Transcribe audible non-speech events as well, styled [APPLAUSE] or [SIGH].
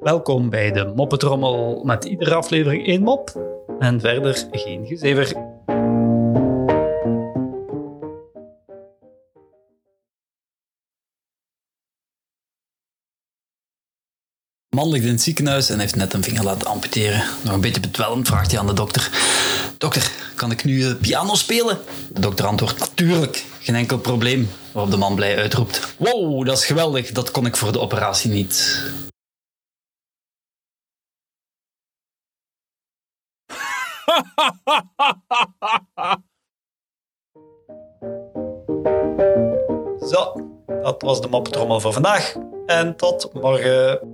Welkom bij de Moppetrommel met iedere aflevering één mop en verder geen gezever. Man ligt in het ziekenhuis en heeft net een vinger laten amputeren. Nog een beetje bedwelmd vraagt hij aan de dokter. Dokter, kan ik nu eh, piano spelen? De dokter antwoordt, natuurlijk, geen enkel probleem. Waarop de man blij uitroept, wow, dat is geweldig, dat kon ik voor de operatie niet. [LAUGHS] Zo, dat was de Moppetrommel voor vandaag en tot morgen.